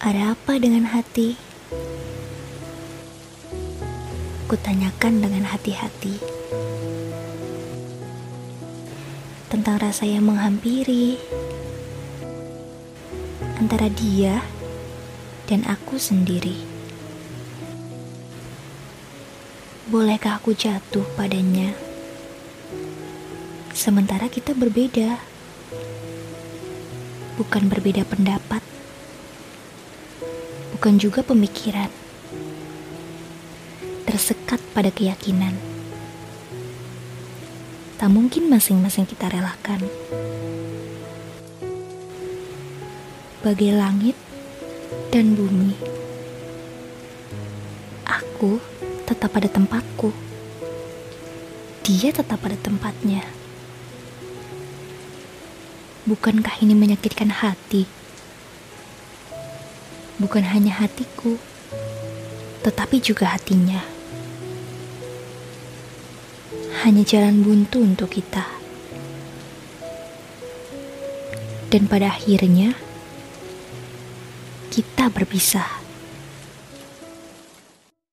Ada apa dengan hati? Kutanyakan dengan hati-hati tentang rasa yang menghampiri antara dia dan aku sendiri. Bolehkah aku jatuh padanya? Sementara kita berbeda, bukan berbeda pendapat bukan juga pemikiran. Tersekat pada keyakinan. Tak mungkin masing-masing kita relakan. Bagai langit dan bumi. Aku tetap pada tempatku. Dia tetap pada tempatnya. Bukankah ini menyakitkan hati? Bukan hanya hatiku, tetapi juga hatinya. Hanya jalan buntu untuk kita. Dan pada akhirnya, kita berpisah.